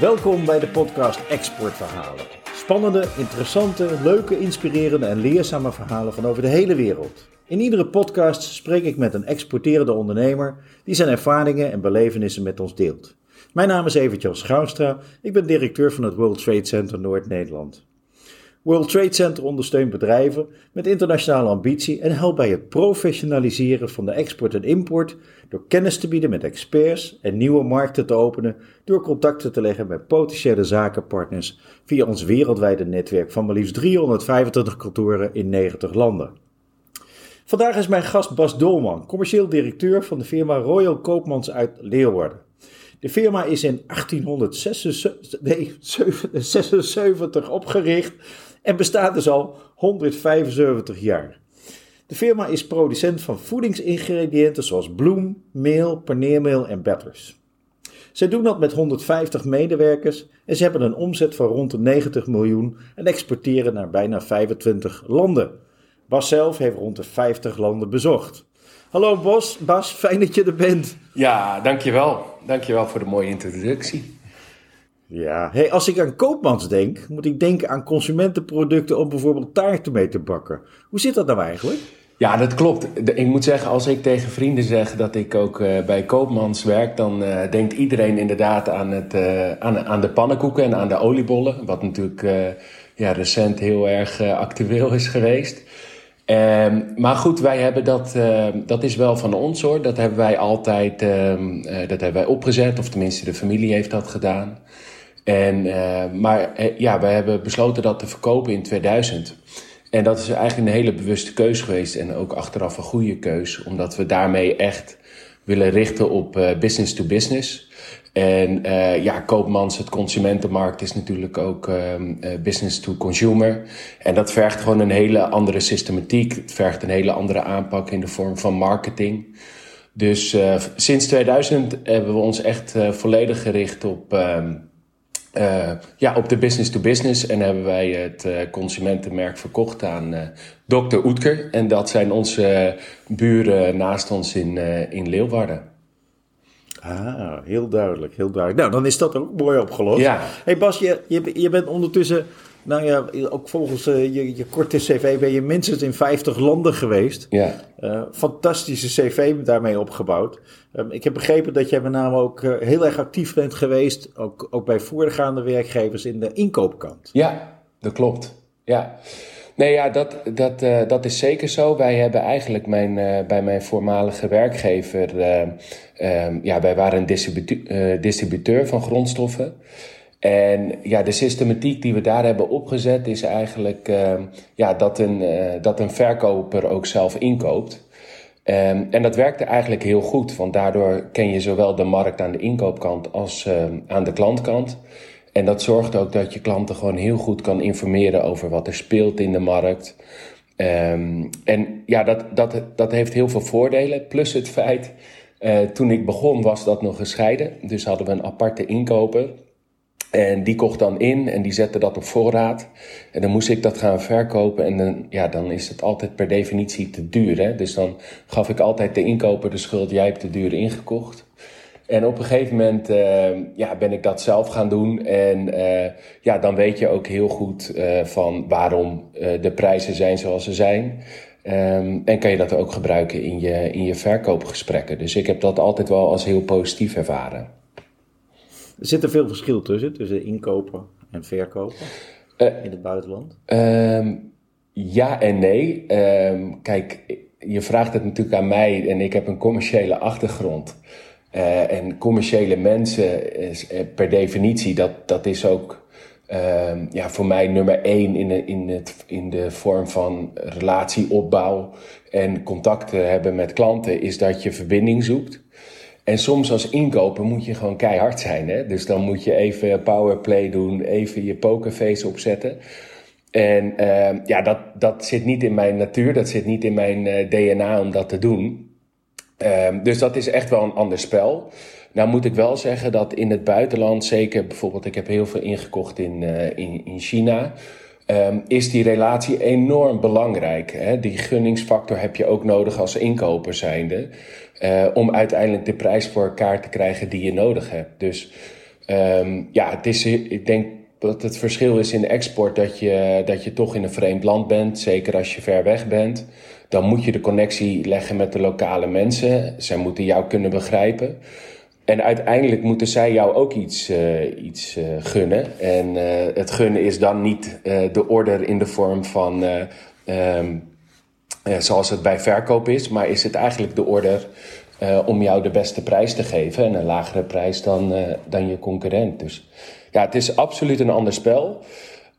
Welkom bij de podcast Exportverhalen. Spannende, interessante, leuke, inspirerende en leerzame verhalen van over de hele wereld. In iedere podcast spreek ik met een exporterende ondernemer die zijn ervaringen en belevenissen met ons deelt. Mijn naam is Evert-Jan Schouwstra, ik ben directeur van het World Trade Center Noord-Nederland. World Trade Center ondersteunt bedrijven met internationale ambitie en helpt bij het professionaliseren van de export en import door kennis te bieden met experts en nieuwe markten te openen door contacten te leggen met potentiële zakenpartners via ons wereldwijde netwerk van maar liefst 325 kantoren in 90 landen. Vandaag is mijn gast Bas Dolman, commercieel directeur van de firma Royal Koopmans uit Leeuwarden. De firma is in 1876 opgericht en bestaat dus al 175 jaar. De firma is producent van voedingsingrediënten zoals bloem, meel, paneermeel en batters. Zij doen dat met 150 medewerkers en ze hebben een omzet van rond de 90 miljoen en exporteren naar bijna 25 landen. Bas zelf heeft rond de 50 landen bezocht. Hallo Bos, Bas, fijn dat je er bent. Ja, dankjewel. Dankjewel voor de mooie introductie. Ja, hey, als ik aan koopmans denk, moet ik denken aan consumentenproducten om bijvoorbeeld taarten mee te bakken. Hoe zit dat nou eigenlijk? Ja, dat klopt. Ik moet zeggen, als ik tegen vrienden zeg dat ik ook uh, bij Koopmans werk, dan uh, denkt iedereen inderdaad aan, het, uh, aan, aan de pannenkoeken en aan de oliebollen. Wat natuurlijk ja, recent heel erg actueel is geweest. Um, maar goed, wij hebben dat, dat is wel van ons hoor. Dat hebben wij altijd, uh, dat hebben wij opgezet, of tenminste de familie heeft dat gedaan. En, uh, maar ja, wij hebben besloten dat te verkopen in 2000. En dat is eigenlijk een hele bewuste keus geweest en ook achteraf een goede keus, omdat we daarmee echt willen richten op business to business. En uh, ja, koopmans, het consumentenmarkt is natuurlijk ook uh, business to consumer. En dat vergt gewoon een hele andere systematiek. Het vergt een hele andere aanpak in de vorm van marketing. Dus uh, sinds 2000 hebben we ons echt volledig gericht op, ehm, ja, op de business to business. En hebben wij het consumentenmerk verkocht aan Dr. Oetker. En dat zijn onze buren naast ons in, in Leeuwarden. Ah, heel duidelijk, heel duidelijk. Nou, dan is dat ook mooi opgelost. Ja. hey Bas, je, je, je bent ondertussen, nou ja, ook volgens uh, je, je korte cv ben je minstens in 50 landen geweest. Ja. Uh, fantastische cv daarmee opgebouwd. Um, ik heb begrepen dat jij met name ook uh, heel erg actief bent geweest, ook, ook bij voorgaande werkgevers in de inkoopkant. Ja, dat klopt. Ja. Nee, ja, dat, dat, dat is zeker zo. Wij hebben eigenlijk mijn, bij mijn voormalige werkgever, uh, ja, wij waren een distributeur, distributeur van grondstoffen. En ja, de systematiek die we daar hebben opgezet is eigenlijk ehm, ja, dat, een, dat een verkoper ook zelf inkoopt. Um, en dat werkte eigenlijk heel goed, want daardoor ken je zowel de markt aan de inkoopkant als aan de klantkant. En dat zorgt ook dat je klanten gewoon heel goed kan informeren over wat er speelt in de markt. En ja, dat, dat, dat heeft heel veel voordelen. Plus het feit, uh, toen ik begon was dat nog gescheiden. Dus hadden we een aparte inkoper. En die kocht dan in en die zette dat op voorraad. En dan moest ik dat gaan verkopen. En dan, ja, dan is het altijd per definitie te duur. Hè? Dus dan gaf ik altijd de inkoper de schuld. Jij hebt te duur ingekocht. En op een gegeven moment uh, ja, ben ik dat zelf gaan doen. En uh, ja, dan weet je ook heel goed uh, van waarom de prijzen zijn zoals ze zijn. Um, en kan je dat ook gebruiken in je, in je verkoopgesprekken. Dus ik heb dat altijd wel als heel positief ervaren. Er zit er veel verschil tussen, tussen inkopen en verkopen in het buitenland? Um, ja en nee. Um, kijk, je vraagt het natuurlijk aan mij en ik heb een commerciële achtergrond. Uh, en commerciële mensen, is, uh, per definitie, dat, dat is ook uh, ja, voor mij nummer één in de, in, het, in de vorm van relatieopbouw en contacten hebben met klanten, is dat je verbinding zoekt. En soms als inkoper moet je gewoon keihard zijn. Hè? Dus dan moet je even powerplay doen, even je pokerface opzetten. En ehm, ja, dat, dat zit niet in mijn natuur, dat zit niet in mijn eh, DNA om dat te doen. Um, dus dat is echt wel een ander spel. Nou moet ik wel zeggen dat in het buitenland, zeker bijvoorbeeld, ik heb heel veel ingekocht in, uh, in, in China. Um, is die relatie enorm belangrijk. Hè? Die gunningsfactor heb je ook nodig als inkoper zijnde. Uh, om uiteindelijk de prijs voor elkaar te krijgen die je nodig hebt. Dus ehm, ja, het is, ik denk dat het verschil is in export dat je, dat je toch in een vreemd land bent, zeker als je ver weg bent. Dan moet je de connectie leggen met de lokale mensen. Zij moeten jou kunnen begrijpen. En uiteindelijk moeten zij jou ook iets, uh, iets uh, gunnen. En het gunnen is dan niet de order in de vorm van um, zoals het bij verkoop is, maar is het eigenlijk de order om jou de beste prijs te geven en een lagere prijs dan, dan je concurrent. Dus ja, het is absoluut een ander spel.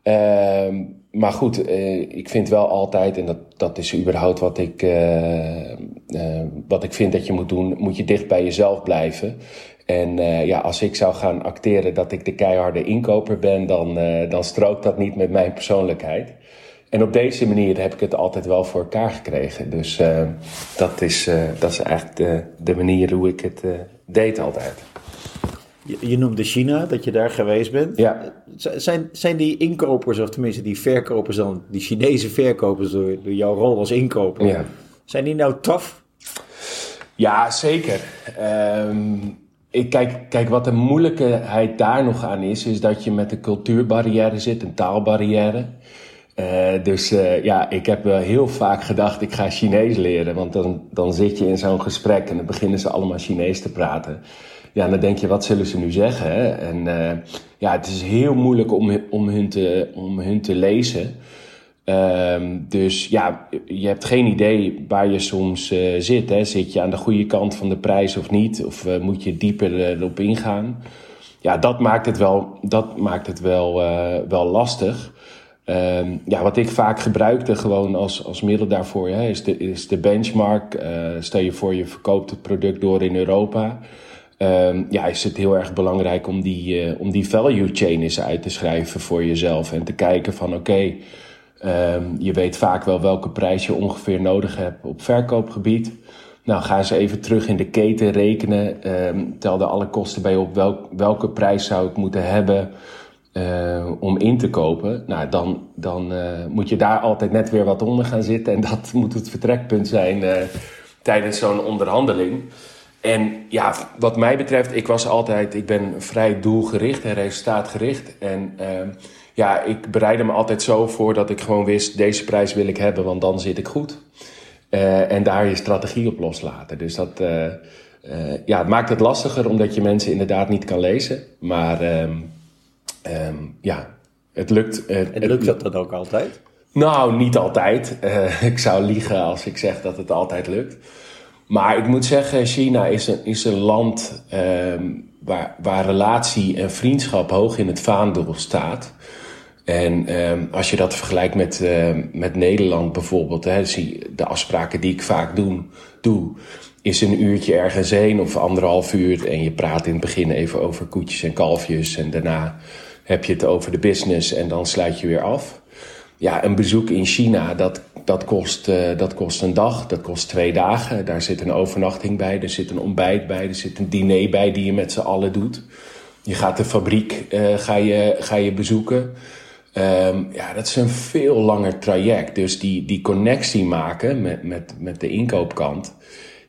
Uh, maar goed, uh, ik vind wel altijd, en dat, dat is überhaupt wat ik, wat ik vind dat je moet doen, moet je dicht bij jezelf blijven. En ja, als ik zou gaan acteren dat ik de keiharde inkoper ben, dan, dan strookt dat niet met mijn persoonlijkheid. En op deze manier heb ik het altijd wel voor elkaar gekregen. Dus dat, is, dat is eigenlijk de, de manier hoe ik het deed altijd. Je, je, noemde China, dat je daar geweest bent. Ja. Zijn, zijn die inkopers, of tenminste die verkopers dan, die Chinese verkopers door, door jouw rol als inkoper, ja. zijn die nou tof? Ja, zeker. Um, ik kijk, kijk, wat de moeilijkheid daar nog aan is, is dat je met een cultuurbarrière zit, een taalbarrière. Uh, dus uh, ja, ik heb uh, heel vaak gedacht, ik ga Chinees leren. Want dan, dan zit je in zo'n gesprek en dan beginnen ze allemaal Chinees te praten. Ja, dan denk je, wat zullen ze nu zeggen? Hè? En ja, het is heel moeilijk om, om, hun, te, om hun te lezen. Ehm, dus ja, je hebt geen idee waar je soms zit. Hè? Zit je aan de goede kant van de prijs of niet? Of moet je dieper erop ingaan? Ja, dat maakt het wel, dat maakt het wel, wel lastig. Um, ja, wat ik vaak gebruikte gewoon als, als middel daarvoor is, de, is de benchmark. Uh, stel je voor je verkoopt het product door in Europa. Um, ja, is het heel erg belangrijk om die, uh, om die value chain eens uit te schrijven voor jezelf. En te kijken van oké, um, je weet vaak wel welke prijs je ongeveer nodig hebt op verkoopgebied. Nou, ga eens even terug in de keten rekenen. tel er alle kosten bij op. Welk, welke prijs zou ik moeten hebben? Uh, om in te kopen, nou, dan, dan uh, moet je daar altijd net weer wat onder gaan zitten. En dat moet het vertrekpunt zijn uh, tijdens zo'n onderhandeling. En ja, wat mij betreft, ik was altijd, ik ben vrij doelgericht en resultaatgericht. En ja, ik bereidde me altijd zo voor dat ik gewoon wist, deze prijs wil ik hebben, want dan zit ik goed. en daar je strategie op loslaten. Dus dat, ja, het maakt het lastiger omdat je mensen inderdaad niet kan lezen. Maar ehm, Um, ja, het lukt. Uh, en lukt dat dan ook altijd? Nou, niet altijd. Uh, ik zou liegen als ik zeg dat het altijd lukt. Maar ik moet zeggen, China is een, is een land um, waar, waar relatie en vriendschap hoog in het vaandel staat. En um, als je dat vergelijkt met, uh, met Nederland bijvoorbeeld, hè, zie de afspraken die ik vaak doen, doe, is een uurtje ergens heen of anderhalf uur. En je praat in het begin even over koetjes en kalfjes en daarna heb je het over de business en dan sluit je weer af. Ja, een bezoek in China, dat, dat, kost, uh, dat kost een dag, dat kost twee dagen. Daar zit een overnachting bij, er zit een ontbijt bij, er zit een diner bij die je met z'n allen doet. Je gaat de fabriek uh, ga je, ga je bezoeken. Um, ja, dat is een veel langer traject. Dus die, die connectie maken met, met, met de inkoopkant,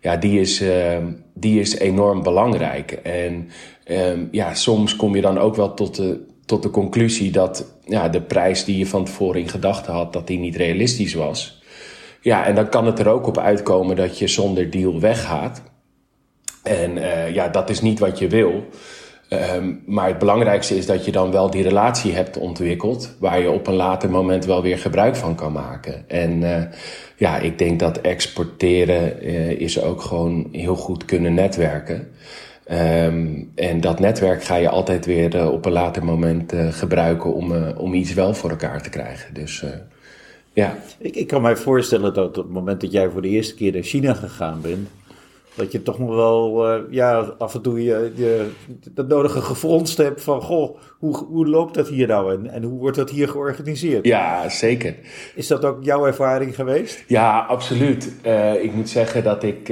ja, die is, uh, die is enorm belangrijk. En um, ja, soms kom je dan ook wel tot de, tot de conclusie dat ja, de prijs die je van tevoren in gedachten had, dat die niet realistisch was. Ja, en dan kan het er ook op uitkomen dat je zonder deal weggaat. En uh, ja, dat is niet wat je wil. Um, maar het belangrijkste is dat je dan wel die relatie hebt ontwikkeld, waar je op een later moment wel weer gebruik van kan maken. En uh, ja, ik denk dat exporteren uh, is ook gewoon heel goed kunnen netwerken. Um, en dat netwerk ga je altijd weer uh, op een later moment uh, gebruiken om, uh, om iets wel voor elkaar te krijgen. Dus ja. Ik, ik kan mij voorstellen dat op het moment dat jij voor de eerste keer naar China gegaan bent, dat je toch nog wel ja, af en toe je, je dat nodige gefronst hebt van, goh, hoe, hoe loopt dat hier nou en, en hoe wordt dat hier georganiseerd? Ja, zeker. Is dat ook jouw ervaring geweest? Ja, absoluut. ik moet zeggen dat ik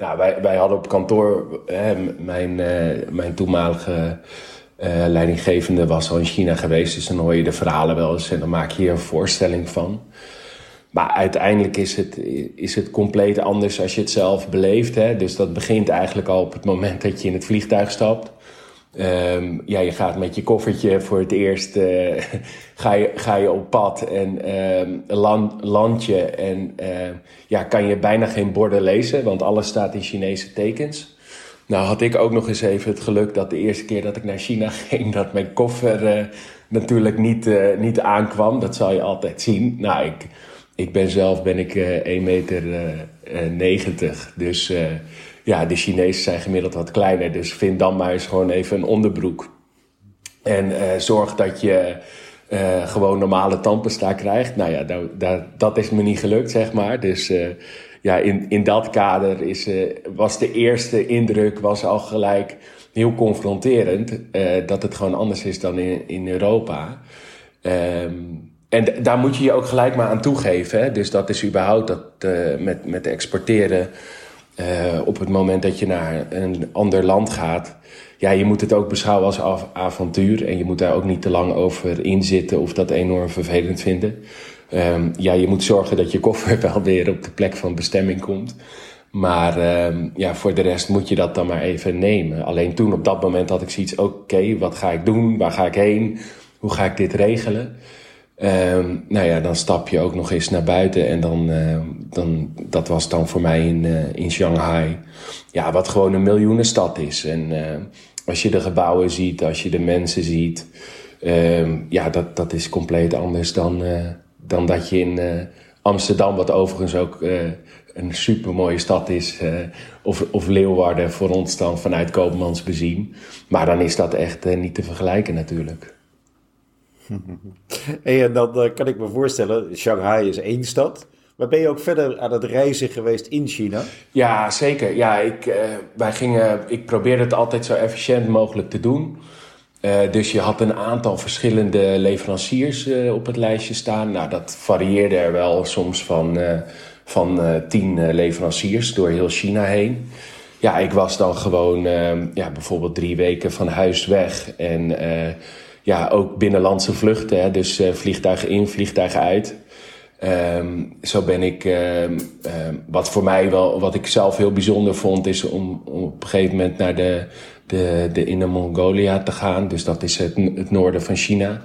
nou, wij, wij hadden op kantoor, hè, mijn, uh, mijn toenmalige uh, leidinggevende was al in China geweest. Dus dan hoor je de verhalen wel eens en dan maak je hier een voorstelling van. Maar uiteindelijk is het, is het compleet anders als je het zelf beleeft. Hè? Dus dat begint eigenlijk al op het moment dat je in het vliegtuig stapt. Ehm, ja, je gaat met je koffertje voor het eerst uh, ga, je, ga je op pad en uh, land, landje en uh, ja, kan je bijna geen borden lezen, want alles staat in Chinese tekens. Nou had ik ook nog eens even het geluk dat de eerste keer dat ik naar China ging, dat mijn koffer eh, natuurlijk niet, niet aankwam. Dat zal je altijd zien. Nou, ik, ik ben zelf ben ik 1 meter 90, dus ja, de Chinezen zijn gemiddeld wat kleiner. Dus vind dan maar eens gewoon even een onderbroek. En uh, zorg dat je uh, gewoon normale tandpasta krijgt. Nou ja, daar, dat is me niet gelukt, zeg maar. Dus uh, ja, in, in dat kader is, was de eerste indruk was al gelijk heel confronterend. dat het gewoon anders is dan in, in Europa. Um, en daar moet je je ook gelijk maar aan toegeven. Hè? Dus dat is überhaupt dat, met, met exporteren uh, op het moment dat je naar een ander land gaat, ja, je moet het ook beschouwen als av avontuur. En je moet daar ook niet te lang over inzitten of dat enorm vervelend vinden. Um, ja, je moet zorgen dat je koffer wel weer op de plek van bestemming komt. Maar um, ja, voor de rest moet je dat dan maar even nemen. Alleen toen op dat moment had ik zoiets, oké, wat ga ik doen? Waar ga ik heen? Hoe ga ik dit regelen? Um, nou ja, dan stap je ook nog eens naar buiten. En dan, uh, dan dat was dan voor mij in, uh, in Shanghai. Ja, wat gewoon een miljoenenstad is. En uh, als je de gebouwen ziet, als je de mensen ziet. Um, ja, dat, dat is compleet anders dan, dan dat je in Amsterdam, wat overigens ook een supermooie stad is. of, of Leeuwarden voor ons dan vanuit Koopmans bezien. Maar dan is dat echt niet te vergelijken natuurlijk. en dan uh, kan ik me voorstellen, Shanghai is één stad. Maar ben je ook verder aan het reizen geweest in China? Ja, zeker. Ja, ik, uh, wij gingen, ik probeerde het altijd zo efficiënt mogelijk te doen. Uh, dus je had een aantal verschillende leveranciers op het lijstje staan. Nou, dat varieerde er wel soms van, van tien leveranciers door heel China heen. Ja, ik was dan gewoon ja, bijvoorbeeld drie weken van huis weg. En ja, ook binnenlandse vluchten. Hè, dus uh, vliegtuigen in, vliegtuigen uit. Um, zo ben ik, um, um, wat voor mij wel, wat ik zelf heel bijzonder vond, is om, op een gegeven moment naar de, de, de Inner Mongolia te gaan. Dus dat is het, het noorden van China.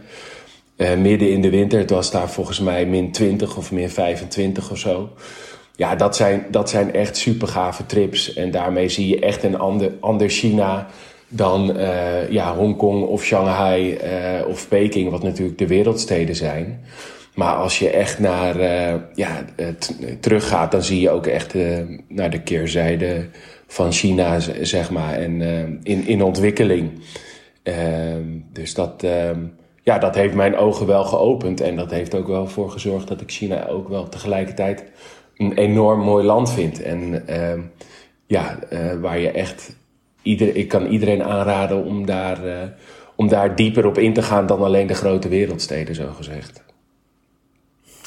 Uh, midden in de winter, het was daar volgens mij min 20 of min 25 of zo. Ja, dat zijn, dat zijn echt super gave trips. En daarmee zie je echt een ander, ander China dan uh, ja, Hongkong of Shanghai uh, of Peking, wat natuurlijk de wereldsteden zijn. Maar als je echt naar uh, ja, teruggaat, dan zie je ook echt naar de keerzijde van China, zeg maar, en in, in ontwikkeling. Ehm, dus dat, ehm, ja, dat heeft mijn ogen wel geopend. En dat heeft ook wel voor gezorgd dat ik China ook wel tegelijkertijd een enorm mooi land vind. En ehm, ja, waar je echt ieder, ik kan iedereen aanraden om daar, uh, om daar dieper op in te gaan dan alleen de grote wereldsteden, zo gezegd.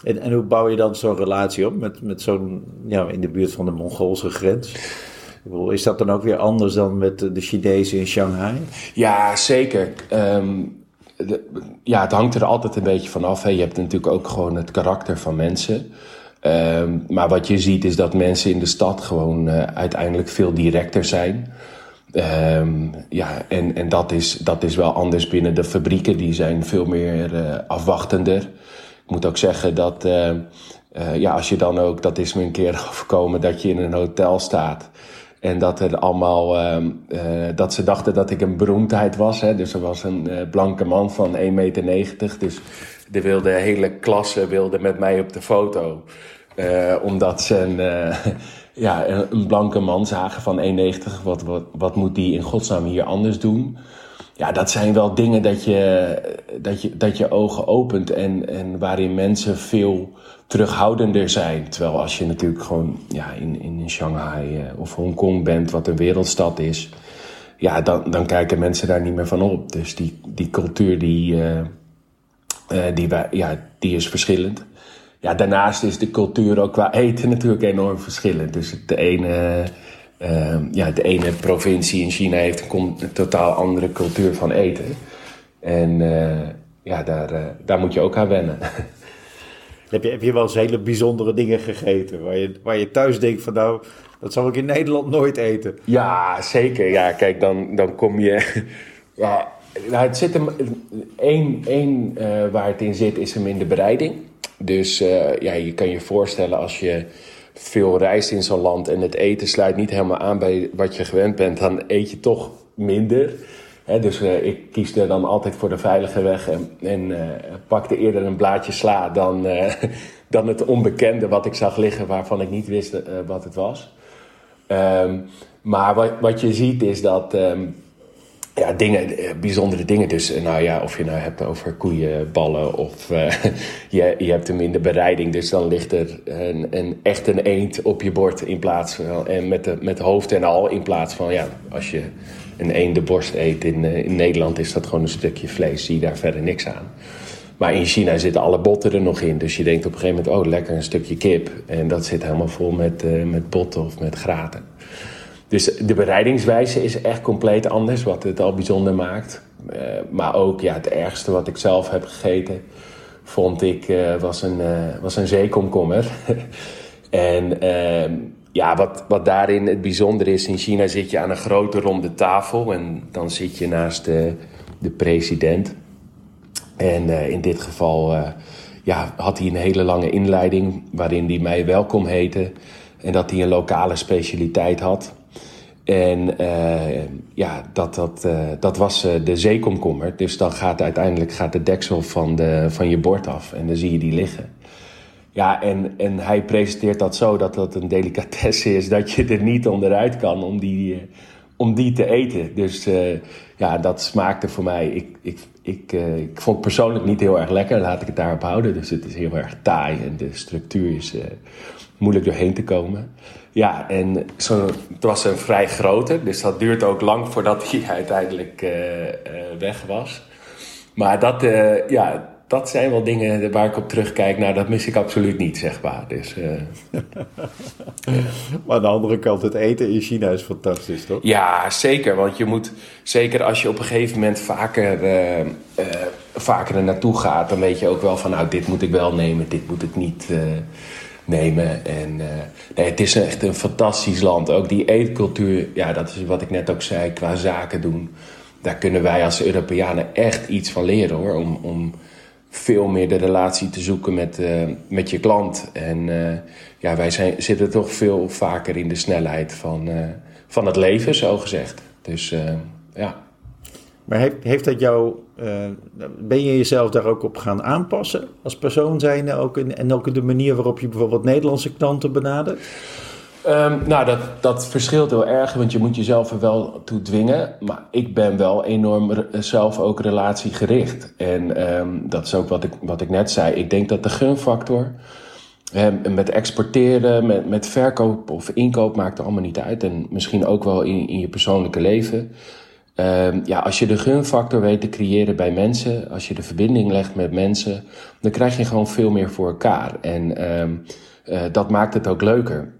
En, en hoe bouw je dan zo'n relatie op met, met zo'n, ja, in de buurt van de Mongoolse grens? Is dat dan ook weer anders dan met de Chinezen in Shanghai? Ja, zeker. Um, de, ja, het hangt er altijd een beetje van af. Hè. Je hebt natuurlijk ook gewoon het karakter van mensen. Um, maar wat je ziet is dat mensen in de stad gewoon uh, uiteindelijk veel directer zijn. Um, ja, en, en dat, is, dat is wel anders binnen de fabrieken. Die zijn veel meer uh, afwachtender. Ik moet ook zeggen dat, uh, uh, ja, als je dan ook, dat is me een keer overkomen, dat je in een hotel staat. En dat er allemaal, dat ze dachten dat ik een beroemdheid was. Hè? Dus er was een blanke man van 1,90 meter. Dus de wilde hele klasse wilde met mij op de foto. omdat ze ja, een blanke man zagen van 1,90. Wat, wat, moet die in godsnaam hier anders doen? Ja, dat zijn wel dingen dat je, dat je, dat je ogen opent en, en waarin mensen veel terughoudender zijn. Terwijl als je natuurlijk gewoon ja, in, in Shanghai eh, of Hongkong bent, wat een wereldstad is, ja, dan, dan kijken mensen daar niet meer van op. Dus die, die cultuur die, uh, uh, die, ja, die is verschillend ja, daarnaast is de cultuur ook qua eten natuurlijk enorm verschillend. Dus de ene, uh, ja, de ene provincie in China heeft een, een totaal andere cultuur van eten. En uh, ja, daar, uh, daar moet je ook aan wennen. Heb je, heb je wel eens hele bijzondere dingen gegeten waar je, waar je thuis denkt van nou, dat zal ik in Nederland nooit eten? Ja, zeker. Ja, kijk, dan, dan kom je Ja, nou, het zit hem. Eén, één uh, waar het in zit, is hem in de bereiding. Dus uh, ja, je kan je voorstellen als je veel reist in zo'n land en het eten sluit niet helemaal aan bij wat je gewend bent, dan eet je toch minder. He, dus uh, ik kies er dan altijd voor de veilige weg en, en pakte eerder een blaadje sla dan, dan het onbekende wat ik zag liggen waarvan ik niet wist wat het was. Um, maar wat, wat je ziet is dat. Um, ja, dingen, eh, bijzondere dingen. Dus eh, nou ja, of je nou hebt over koeienballen of uh, je, je hebt hem in de bereiding. Dus dan ligt er een, een, echt een eend op je bord in plaats van, en met, de, met hoofd en al in plaats van, ja, als je een eendenborst eet in, in Nederland is dat gewoon een stukje vlees, zie je daar verder niks aan. Maar in China zitten alle botten er nog in. Dus je denkt op een gegeven moment, oh lekker een stukje kip. En dat zit helemaal vol met, met botten of met graten. Dus de bereidingswijze is echt compleet anders, wat het al bijzonder maakt. Uh, maar ook ja, het ergste wat ik zelf heb gegeten, vond ik, uh, was, een, uh, was een zeekomkommer. en ehm, ja, wat, wat daarin het bijzonder is, in China zit je aan een grote ronde tafel en dan zit je naast de, de president. En in dit geval ja, had hij een hele lange inleiding waarin hij mij welkom heette. En dat hij een lokale specialiteit had. En uh, ja, dat, dat, uh, dat was uh, de zeekomkommer. Dus dan gaat uiteindelijk gaat de deksel van, de, van je bord af en dan zie je die liggen. Ja, en, en hij presenteert dat zo dat dat een delicatesse is dat je er niet onderuit kan om die, om die te eten. Dus ja, dat smaakte voor mij. Ik, ik, ik, ik vond het persoonlijk niet heel erg lekker, laat ik het daarop houden. Dus het is heel erg taai en de structuur is moeilijk doorheen te komen. Ja, en zo, het was een vrij grote, dus dat duurt ook lang voordat hij uiteindelijk weg was. Maar dat, ja, dat zijn wel dingen waar ik op terugkijk. Nou, dat mis ik absoluut niet, zeg maar. Dus, maar aan de andere kant, het eten in China is fantastisch, toch? Ja, zeker. Want je moet, zeker als je op een gegeven moment vaker, vaker er naartoe gaat, dan weet je ook wel van, nou, dit moet ik wel nemen, dit moet ik niet nemen. En nee, het is echt een fantastisch land. Ook die eetcultuur, ja, dat is wat ik net ook zei, qua zaken doen. Daar kunnen wij als Europeanen echt iets van leren hoor. Om, om veel meer de relatie te zoeken met, uh, met je klant. En uh, ja, wij zijn, zitten toch veel vaker in de snelheid van, van het leven, zo gezegd. Dus ja. Maar heeft, heeft dat jou, ben je jezelf daar ook op gaan aanpassen als persoon zijn ook in, en ook in de manier waarop je bijvoorbeeld Nederlandse klanten benadert? Um, nou, dat, dat verschilt heel erg, want je moet jezelf er wel toe dwingen. Maar ik ben wel enorm zelf ook relatiegericht. En um, dat is ook wat ik, wat ik net zei. Ik denk dat de gunfactor um, met exporteren, met, met verkoop of inkoop maakt er allemaal niet uit. En misschien ook wel in, in je persoonlijke leven. Ja, als je de gunfactor weet te creëren bij mensen, als je de verbinding legt met mensen, dan krijg je gewoon veel meer voor elkaar. En uh, dat maakt het ook leuker.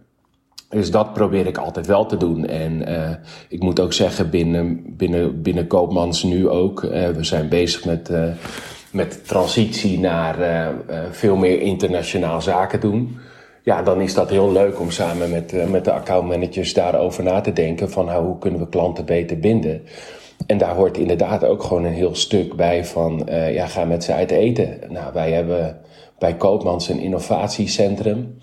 Dus dat probeer ik altijd wel te doen. En uh, ik moet ook zeggen, binnen, binnen, binnen Koopmans nu ook. Uh, we zijn bezig met, uh, met transitie naar veel meer internationaal zaken doen ja, dan is dat heel leuk om samen met, met de accountmanagers daarover na te denken van nou, hoe kunnen we klanten beter binden. En daar hoort inderdaad ook gewoon een heel stuk bij van ja, ga met ze uit eten. Nou, wij hebben bij Koopmans een innovatiecentrum.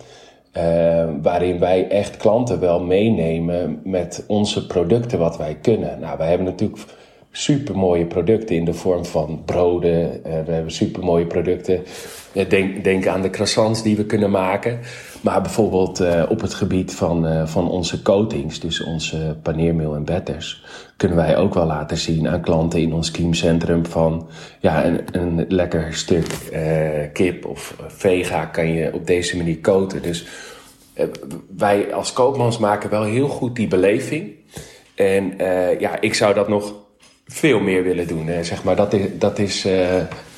Uh, waarin wij echt klanten wel meenemen met onze producten wat wij kunnen. Nou, wij hebben natuurlijk super mooie producten in de vorm van broden. Uh, we hebben super mooie producten. Denk, denk aan de croissants die we kunnen maken. Maar bijvoorbeeld uh, op het gebied van, van onze coatings, dus onze paneermeel en betters, kunnen wij ook wel laten zien aan klanten in ons teamcentrum van ja, een, een lekker stuk kip of vega kan je op deze manier coaten. Dus wij als koopmans maken wel heel goed die beleving. En ja, ik zou dat nog veel meer willen doen. Hè, zeg maar. dat, is, dat, is, uh,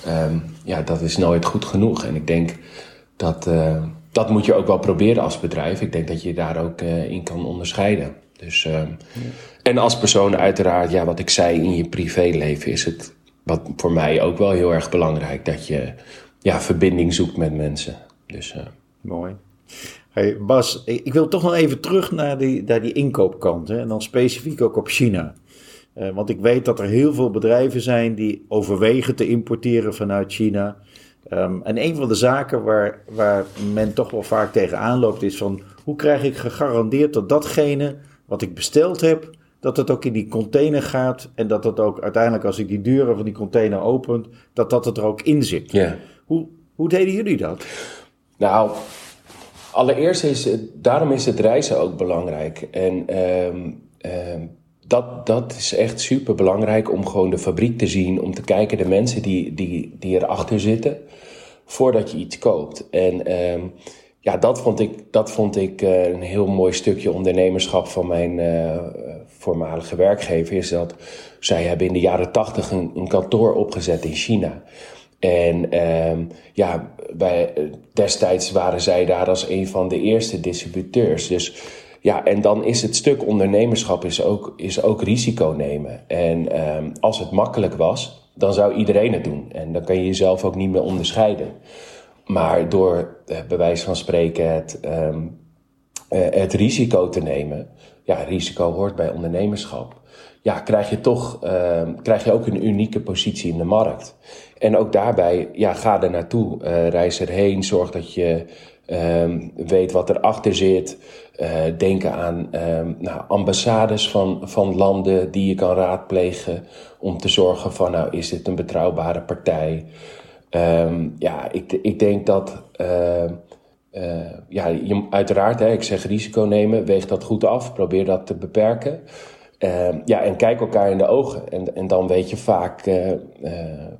um, ja, dat is nooit goed genoeg. En ik denk dat uh, dat moet je ook wel proberen als bedrijf. Ik denk dat je daar ook uh, in kan onderscheiden. Dus, ja. En als persoon uiteraard, ja, wat ik zei in je privéleven is het wat voor mij ook wel heel erg belangrijk. Dat je ja, verbinding zoekt met mensen. Dus, Mooi. Hey Bas, ik wil toch nog even terug naar die, naar die inkoopkant. Hè, en dan specifiek ook op China. Uh, want ik weet dat er heel veel bedrijven zijn die overwegen te importeren vanuit China. Um, en een van de zaken waar, waar men toch wel vaak tegenaan loopt is van hoe krijg ik gegarandeerd dat datgene wat ik besteld heb, dat het ook in die container gaat en dat het ook uiteindelijk als ik die deuren van die container opent, dat dat er ook in zit. Hoe, hoe deden jullie dat? Nou, allereerst is het, daarom is het reizen ook belangrijk. En um, um, dat, dat is echt super belangrijk om gewoon de fabriek te zien, om te kijken de mensen die, die, die erachter zitten, voordat je iets koopt. En um, ja, dat vond ik, dat vond ik uh, een heel mooi stukje ondernemerschap van mijn uh, voormalige werkgever. Is dat zij hebben in de jaren tachtig een, kantoor opgezet in China. En um, ja, bij, destijds waren zij daar als een van de eerste distributeurs. Dus ja, en dan is het stuk ondernemerschap is ook, is ook risico nemen. En um, als het makkelijk was, dan zou iedereen het doen. En dan kan je jezelf ook niet meer onderscheiden. Maar door, uh, bij wijze van spreken, het, um, uh, het risico te nemen. Ja, risico hoort bij ondernemerschap. Ja, krijg je toch uh, krijg je ook een unieke positie in de markt. En ook daarbij, ja, ga er naartoe. Uh, reis erheen. Zorg dat je um, weet wat erachter zit. Uh, denken aan um, nou, ambassades van, van landen die je kan raadplegen. Om te zorgen van, nou, is dit een betrouwbare partij? Um, ja, ik, ik denk dat. Uh, ja, je, uiteraard, hè, ik zeg risico nemen, weeg dat goed af, probeer dat te beperken. Uh, ja, en kijk elkaar in de ogen. En, en dan weet je vaak, uh, uh,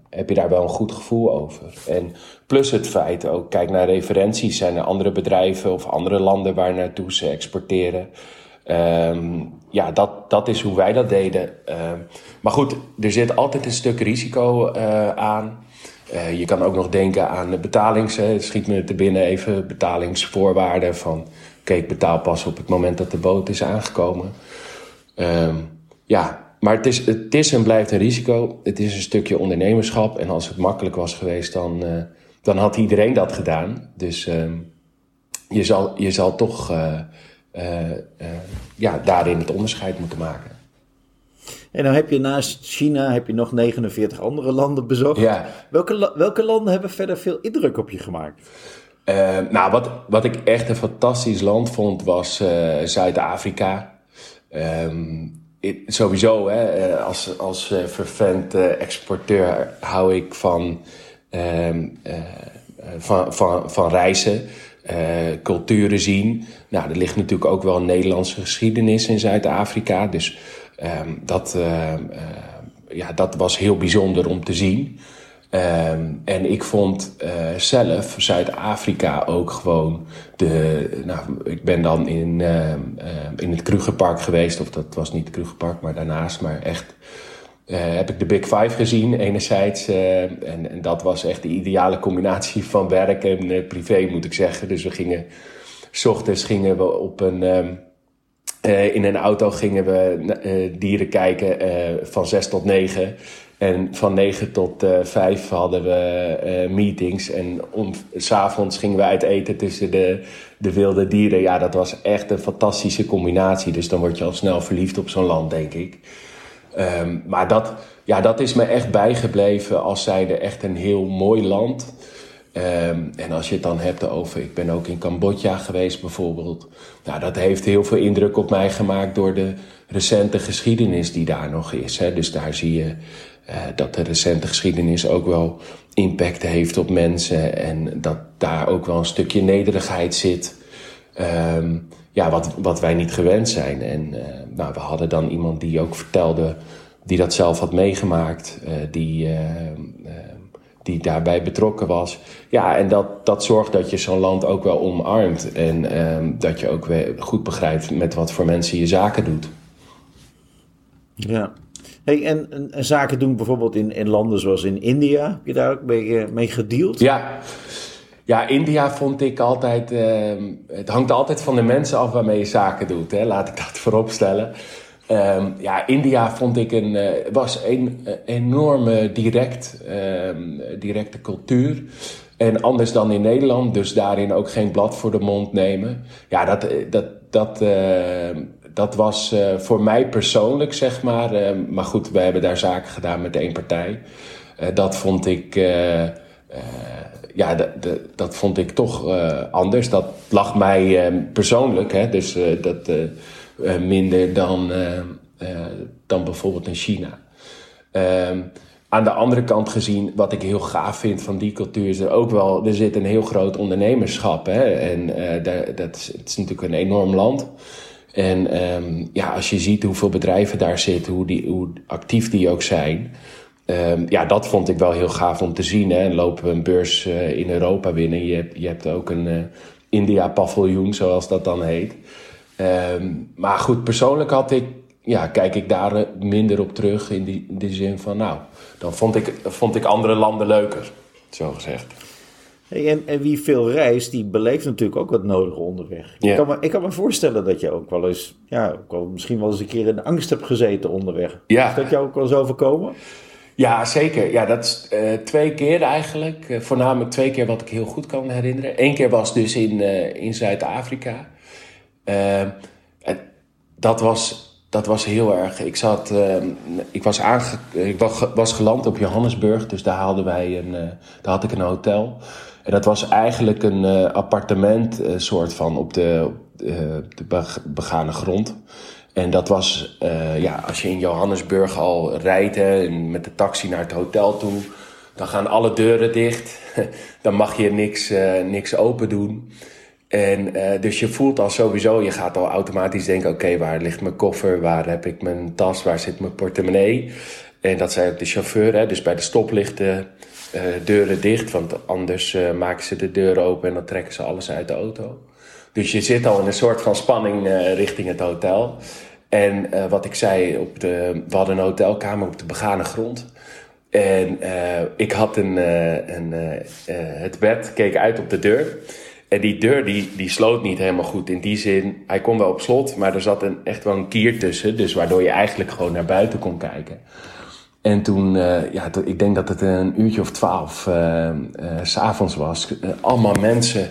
heb je daar wel een goed gevoel over. En plus het feit ook, kijk naar referenties. Zijn er andere bedrijven of andere landen waar naartoe ze exporteren? Um, ja, dat, dat is hoe wij dat deden. maar goed, er zit altijd een stuk risico aan. je kan ook nog denken aan de betalings. Het schiet me te binnen even betalingsvoorwaarden van... oké, ik betaal pas op het moment dat de boot is aangekomen. Um, ja, maar het is, het is en blijft een risico. Het is een stukje ondernemerschap. En als het makkelijk was geweest, dan, uh, dan had iedereen dat gedaan. Dus um, je, zal, je zal toch uh, uh, ja, daarin het onderscheid moeten maken. En dan heb je naast China heb je nog 49 andere landen bezocht. Ja. Welke, welke landen hebben verder veel indruk op je gemaakt? Nou, wat, wat ik echt een fantastisch land vond, was Zuid-Afrika. Um, it, sowieso, hè, eh, als, als uh, vervent uh, exporteur hou ik van, um, van, van, van reizen, culturen zien. Nou, er ligt natuurlijk ook wel een Nederlandse geschiedenis in Zuid-Afrika. Dus um, dat, ja, dat was heel bijzonder om te zien. Um, en ik vond uh, zelf Zuid-Afrika ook gewoon de. Nou, ik ben dan in, uh, uh, in het Krugerpark geweest, of dat was niet het Krugerpark, maar daarnaast, maar echt. heb ik de Big Five gezien, enerzijds. en, en dat was echt de ideale combinatie van werk en privé, moet ik zeggen. Dus we gingen. S ochtends gingen we op een. In een auto gingen we dieren kijken van zes tot negen. En van 9 tot uh, 5 hadden we uh, meetings. En s'avonds gingen we uit eten tussen de, de wilde dieren. Ja, dat was echt een fantastische combinatie. Dus dan word je al snel verliefd op zo'n land, denk ik. Um, maar dat, ja, dat is me echt bijgebleven als zijde echt een heel mooi land. Um, en als je het dan hebt over, ik ben ook in Cambodja geweest bijvoorbeeld. Nou, dat heeft heel veel indruk op mij gemaakt door de recente geschiedenis die daar nog is. Hè. Dus daar zie je uh, dat de recente geschiedenis ook wel impact heeft op mensen en dat daar ook wel een stukje nederigheid zit. Um, ja, wat, wat wij niet gewend zijn. En uh, nou, we hadden dan iemand die ook vertelde, die dat zelf had meegemaakt, uh, die, die daarbij betrokken was. Ja, en dat, dat zorgt dat je zo'n land ook wel omarmt en um, dat je ook weer goed begrijpt met wat voor mensen je zaken doet. Ja, Hey, en, en, en, zaken doen bijvoorbeeld in, in landen zoals in India. Heb je daar ook mee, uh, mee gedeeld? Ja. ja, India vond ik altijd... Uh, het hangt altijd van de mensen af waarmee je zaken doet. Hè? Laat ik dat vooropstellen. Um, ja, India vond ik een, uh, was een uh, enorme direct, um, directe cultuur. En anders dan in Nederland, dus daarin ook geen blad voor de mond nemen. Ja, dat, dat, dat, dat was voor mij persoonlijk, zeg maar. maar goed, we hebben daar zaken gedaan met één partij. dat vond ik ja, dat vond ik toch anders. Dat lag mij persoonlijk, hè, dus dat minder dan, dan bijvoorbeeld in China. Ehm, aan de andere kant gezien, wat ik heel gaaf vind van die cultuur, is er ook wel, er zit een heel groot ondernemerschap. Hè? En uh, dat is, het is natuurlijk een enorm land. En um, ja, als je ziet hoeveel bedrijven daar zitten, hoe, die, hoe actief die ook zijn. Um, ja, dat vond ik wel heel gaaf om te zien. Hè? En lopen we een beurs in Europa binnen. Je hebt, je hebt ook een India-paviljoen, zoals dat dan heet. Um, maar goed, persoonlijk had ik ja, kijk ik daar minder op terug in die, in die zin van, nou, dan vond ik, vond ik andere landen leuker, zo gezegd. Hey, en, en, wie veel reist, die beleeft natuurlijk ook wat nodige onderweg. Ik, kan me, ik kan me voorstellen dat je ook wel eens, ja, ook wel, misschien wel eens een keer in angst hebt gezeten onderweg. Ja. Is dat jou ook wel eens overkomen? Ja, zeker. Ja, dat is uh, twee keer eigenlijk. Uh, voornamelijk twee keer wat ik heel goed kan herinneren. Eén keer was dus in, uh, in Zuid-Afrika. Dat was dat was heel erg. Ik, zat, uh, ik, was, aange, ik was geland op Johannesburg, dus daar, haalden wij een, uh, daar had ik een hotel. En dat was eigenlijk een uh, appartement, soort van op de, de begane grond. En dat was, ja, als je in Johannesburg al rijdt en met de taxi naar het hotel toe, dan gaan alle deuren dicht. dan mag je niks, niks open doen. En uh, dus je voelt al sowieso, je gaat al automatisch denken: oké, waar ligt mijn koffer? Waar heb ik mijn tas? Waar zit mijn portemonnee? En dat zei ook de chauffeur, hè? dus bij de stoplichten uh, deuren dicht, want anders uh, maken ze de deuren open en dan trekken ze alles uit de auto. Dus je zit al in een soort van spanning richting het hotel. En wat ik zei, op de, we hadden een hotelkamer op de begane grond. En ik had een, een het bed, keek uit op de deur. En die deur die, die sloot niet helemaal goed. In die zin, hij kon wel op slot, maar er zat een, echt wel een kier tussen. Dus waardoor je eigenlijk gewoon naar buiten kon kijken. En toen, uh, ja, ik denk dat het een uurtje of twaalf uh, uh, s'avonds was. allemaal mensen,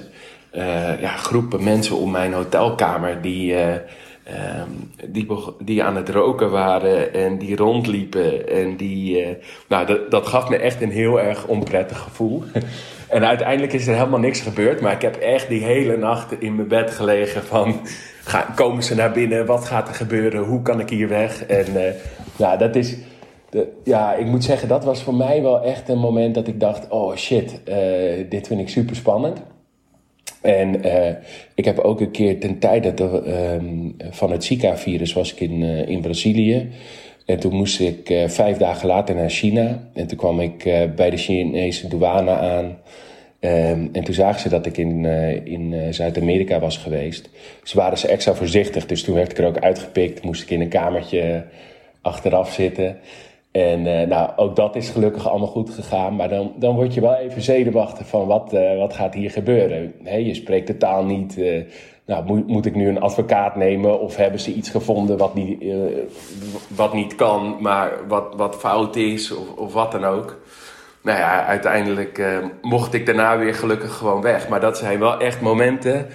ja, groepen mensen om mijn hotelkamer die, ehm, die, die aan het roken waren en die rondliepen. En die, nou, dat, dat gaf me echt een heel erg onprettig gevoel. En uiteindelijk is er helemaal niks gebeurd. Maar ik heb echt die hele nacht in mijn bed gelegen van... komen ze naar binnen? Wat gaat er gebeuren? Hoe kan ik hier weg? En uh, ja, dat is... De, ja, ik moet zeggen, dat was voor mij wel echt een moment dat ik dacht... Oh shit, uh, dit vind ik super spannend. En uh, ik heb ook een keer ten tijde de, um, van het Zika-virus was ik in, in Brazilië... En toen moest ik uh, vijf dagen later naar China. En toen kwam ik uh, bij de Chinese douane aan. Um, en toen zagen ze dat ik in, uh, in Zuid-Amerika was geweest. Ze waren ze extra voorzichtig. Dus toen werd ik er ook uitgepikt. Moest ik in een kamertje achteraf zitten. En nou, ook dat is gelukkig allemaal goed gegaan. Maar dan, dan word je wel even zenuwachtig van wat, wat gaat hier gebeuren. Hey, je spreekt de taal niet nou, moet, moet ik nu een advocaat nemen of hebben ze iets gevonden wat niet, wat niet kan, maar wat, wat fout is of, of wat dan ook. Nou ja, uiteindelijk mocht ik daarna weer gelukkig gewoon weg. Maar dat zijn wel echt momenten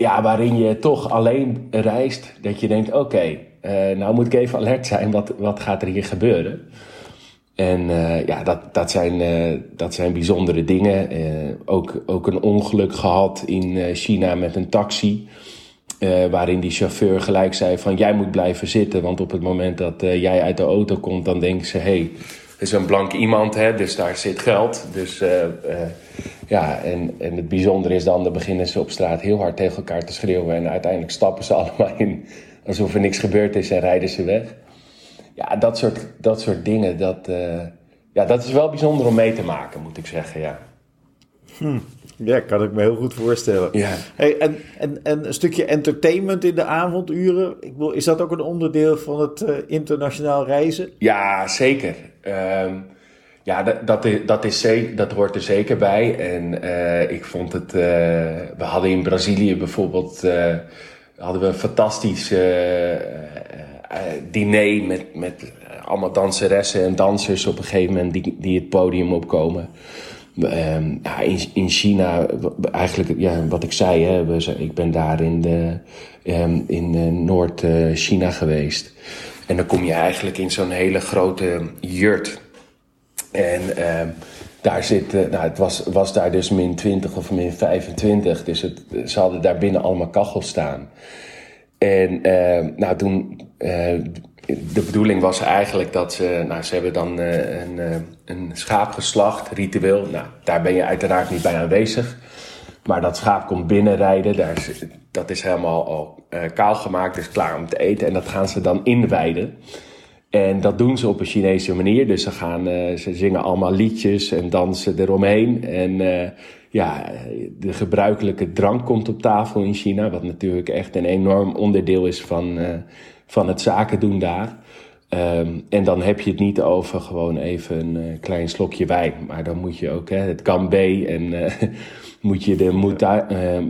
ja, waarin je toch alleen reist. Dat je denkt, oké, nou moet ik even alert zijn. Wat, wat gaat er hier gebeuren? En uh, ja, dat, dat, zijn, uh, dat zijn bijzondere dingen. Ook, ook een ongeluk gehad in China met een taxi. waarin die chauffeur gelijk zei van jij moet blijven zitten. Want op het moment dat jij uit de auto komt, dan denken ze... hey, is een blank iemand, hè, dus daar zit geld. Dus ja, en, en het bijzondere is dan... dan beginnen ze op straat heel hard tegen elkaar te schreeuwen... en uiteindelijk stappen ze allemaal in alsof er niks gebeurd is en rijden ze weg ja, dat soort, dat soort dingen, dat, uh, ja, dat is wel bijzonder om mee te maken, moet ik zeggen, ja. Hm. Ja, kan ik me heel goed voorstellen. Ja. Hey, en, en, en een stukje entertainment in de avonduren, ik bedoel, is dat ook een onderdeel van het uh, internationaal reizen? Ja, zeker. Um, ja, dat, dat, is, dat, is, dat hoort er zeker bij. En uh, ik vond het, we hadden in Brazilië bijvoorbeeld, hadden we een fantastisch uh, diner met, met eh, allemaal danseressen en dansers op een gegeven moment die, die het podium opkomen. Ehm, in, in China, eigenlijk ja, wat ik zei, hè, ik ben daar in, de, um, in Noord-China geweest. En dan kom je eigenlijk in zo'n hele grote jurt. En uh, daar zit, nou, het was, was daar dus min 20 of min 25. Dus het, ze hadden daar binnen allemaal kachels staan. En uh, nou, toen, uh, de bedoeling was eigenlijk dat ze, nou, ze hebben dan een, een schaap geslacht, ritueel. Nou, daar ben je uiteraard niet bij aanwezig. Maar dat schaap komt binnenrijden, daar is, dat is helemaal al kaal gemaakt, dus klaar om te eten. En dat gaan ze dan inwijden. En dat doen ze op een Chinese manier. Dus ze, gaan, uh, ze zingen allemaal liedjes en dansen eromheen. En uh, ja, de gebruikelijke drank komt op tafel in China. Wat natuurlijk echt een enorm onderdeel is van, uh, van het zaken doen daar. Um, en dan heb je het niet over gewoon even een klein slokje wijn. Maar dan moet je ook hè, het gambé en moet je de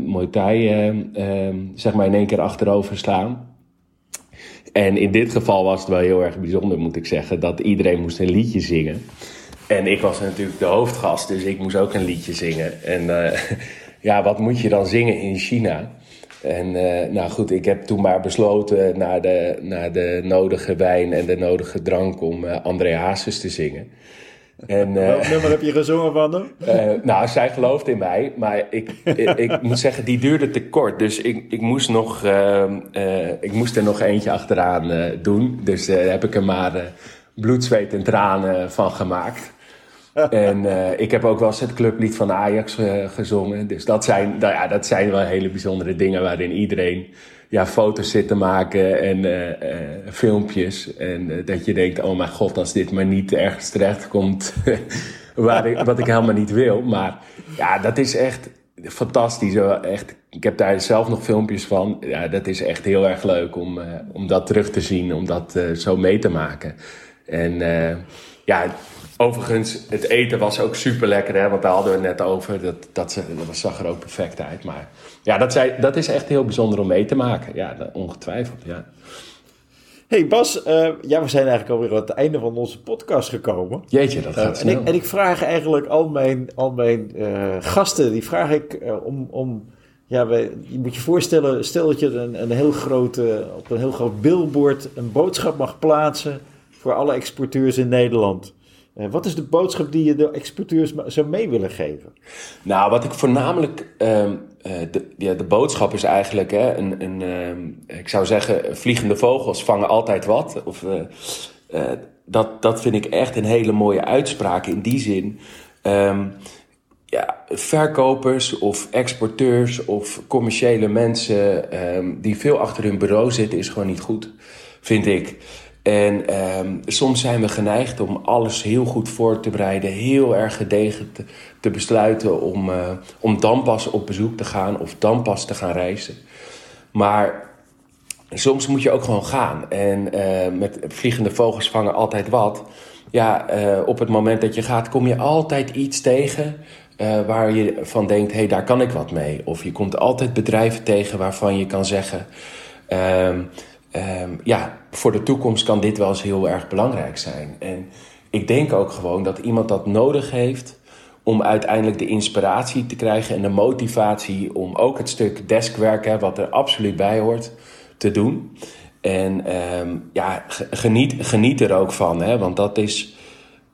Muay Thai, zeg maar in één keer achterover slaan. En in dit geval was het wel heel erg bijzonder, moet ik zeggen, dat iedereen moest een liedje zingen. En ik was natuurlijk de hoofdgast, dus ik moest ook een liedje zingen. En uh, ja, wat moet je dan zingen in China? En uh, nou goed, ik heb toen maar besloten naar de, naar de nodige wijn en de nodige drank om uh, André Hazes te zingen. En, Welk nummer heb je gezongen van hem? Uh, nou, zij gelooft in mij, maar ik, ik, ik, moet zeggen, die duurde te kort. Dus ik, ik, moest, nog, uh, ik moest er nog eentje achteraan doen. Dus daar heb ik er maar bloed, zweet en tranen van gemaakt. en ik heb ook wel eens het clublied van Ajax gezongen. Dus dat zijn, nou ja, dat zijn wel hele bijzondere dingen waarin iedereen ja, foto's zit te maken en uh, filmpjes. En dat je denkt, oh mijn god, als dit maar niet ergens terecht komt ik, wat ik helemaal niet wil. Maar ja, dat is echt fantastisch. Echt, ik heb daar zelf nog filmpjes van. Ja, dat is echt heel erg leuk om, om dat terug te zien, om dat zo mee te maken. En ja, Overigens, het eten was ook super lekker, hè, want daar hadden we het net over. Dat, dat, dat zag er ook perfect uit. Maar ja, dat, zei, dat is echt heel bijzonder om mee te maken. Ja, ongetwijfeld. Ja. Hey Bas, uh, ja, we zijn eigenlijk alweer aan het einde van onze podcast gekomen. Jeetje, dat gaat uh, en, ik, en ik vraag eigenlijk al mijn, al mijn uh, gasten, die vraag ik om, om ja, wij, je moet je voorstellen, stel dat je een, een heel grote, op een heel groot billboard een boodschap mag plaatsen voor alle exporteurs in Nederland. Uh, wat is de boodschap die je de exporteurs zou mee willen geven? Nou, wat ik voornamelijk. Uh, de, ja, de boodschap is eigenlijk. Hè, een, een, uh, ik zou zeggen, vliegende vogels vangen altijd wat. Of, eh, dat, dat vind ik echt een hele mooie uitspraak in die zin. Um, ja, verkopers of exporteurs of commerciële mensen die veel achter hun bureau zitten, is gewoon niet goed, vind ik. En ehm, soms zijn we geneigd om alles heel goed voor te bereiden, heel erg gedegen te, te besluiten om, uh, om dan pas op bezoek te gaan of dan pas te gaan reizen. Maar soms moet je ook gewoon gaan. En uh, met vliegende vogels vangen altijd wat. Ja, uh, op het moment dat je gaat, kom je altijd iets tegen waar je van denkt: hé, hey, daar kan ik wat mee. Of je komt altijd bedrijven tegen waarvan je kan zeggen. Ehm, ja, voor de toekomst kan dit wel eens heel erg belangrijk zijn. En ik denk ook gewoon dat iemand dat nodig heeft om uiteindelijk de inspiratie te krijgen en de motivatie om ook het stuk deskwerk, wat er absoluut bij hoort, te doen. En um, ja, geniet, geniet er ook van, hè, want dat is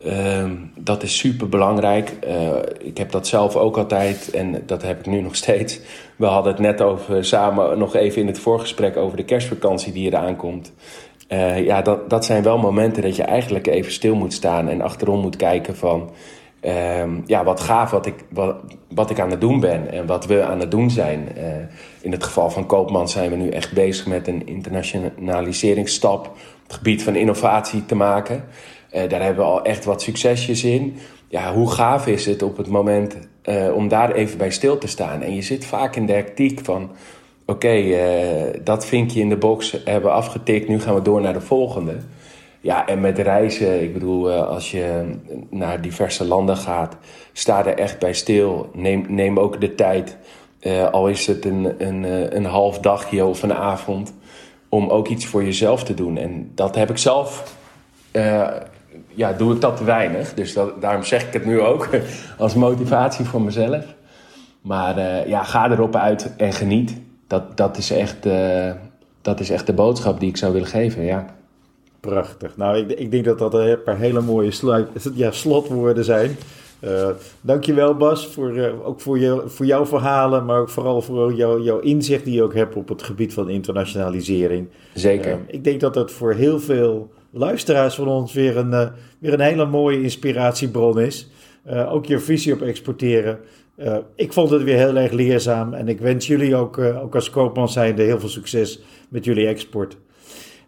Um, dat is super belangrijk. Uh, ik heb dat zelf ook altijd en dat heb ik nu nog steeds. We hadden het net over samen nog even in het voorgesprek over de kerstvakantie die eraan komt. Uh, ja, dat, dat zijn wel momenten dat je eigenlijk even stil moet staan en achterom moet kijken van. Um, ja, wat gaaf wat ik, wat, wat ik aan het doen ben en wat we aan het doen zijn. In het geval van Koopman zijn we nu echt bezig met een internationaliseringsstap op het gebied van innovatie te maken. Uh, daar hebben we al echt wat succesjes in. Ja, hoe gaaf is het op het moment uh, om daar even bij stil te staan? En je zit vaak in de hectiek van... Oké, okay, uh, dat vinkje in de box hebben afgetikt, nu gaan we door naar de volgende. Ja, en met reizen, ik bedoel, als je naar diverse landen gaat, sta er echt bij stil. Neem, neem ook de tijd, al is het een, een, een half dagje of een avond, om ook iets voor jezelf te doen. En dat heb ik zelf ja, doe ik dat te weinig. Dus dat, daarom zeg ik het nu ook als motivatie voor mezelf. Maar uh, ja, ga erop uit en geniet. Dat, dat, is echt, uh, dat is echt de boodschap die ik zou willen geven, ja. Prachtig. Nou, ik, ik denk dat dat een paar hele mooie sluit, ja, slotwoorden zijn. Uh, dankjewel Bas, voor, uh, ook voor, je, voor jouw verhalen, maar ook vooral voor jou, jouw inzicht die je ook hebt op het gebied van internationalisering. Zeker. Uh, ik denk dat dat voor heel veel luisteraars van ons weer een, weer een hele mooie inspiratiebron is. ook je visie op exporteren. ik vond het weer heel erg leerzaam en ik wens jullie ook, ook als koopman zijnde heel veel succes met jullie export.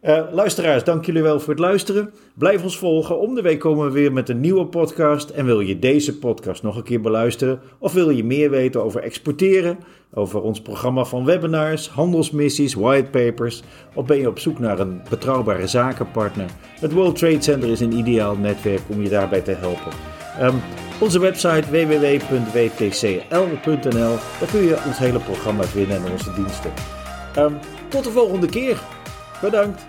Uh, luisteraars, dank jullie wel voor het luisteren. Blijf ons volgen. Om de week komen we weer met een nieuwe podcast. En wil je deze podcast nog een keer beluisteren? Of wil je meer weten over exporteren? Over ons programma van webinars, handelsmissies, whitepapers? Of ben je op zoek naar een betrouwbare zakenpartner? Het World Trade Center is een ideaal netwerk om je daarbij te helpen. Um, onze website www.wtcl.nl. Daar kun je ons hele programma vinden en onze diensten. Um, tot de volgende keer. Bedankt.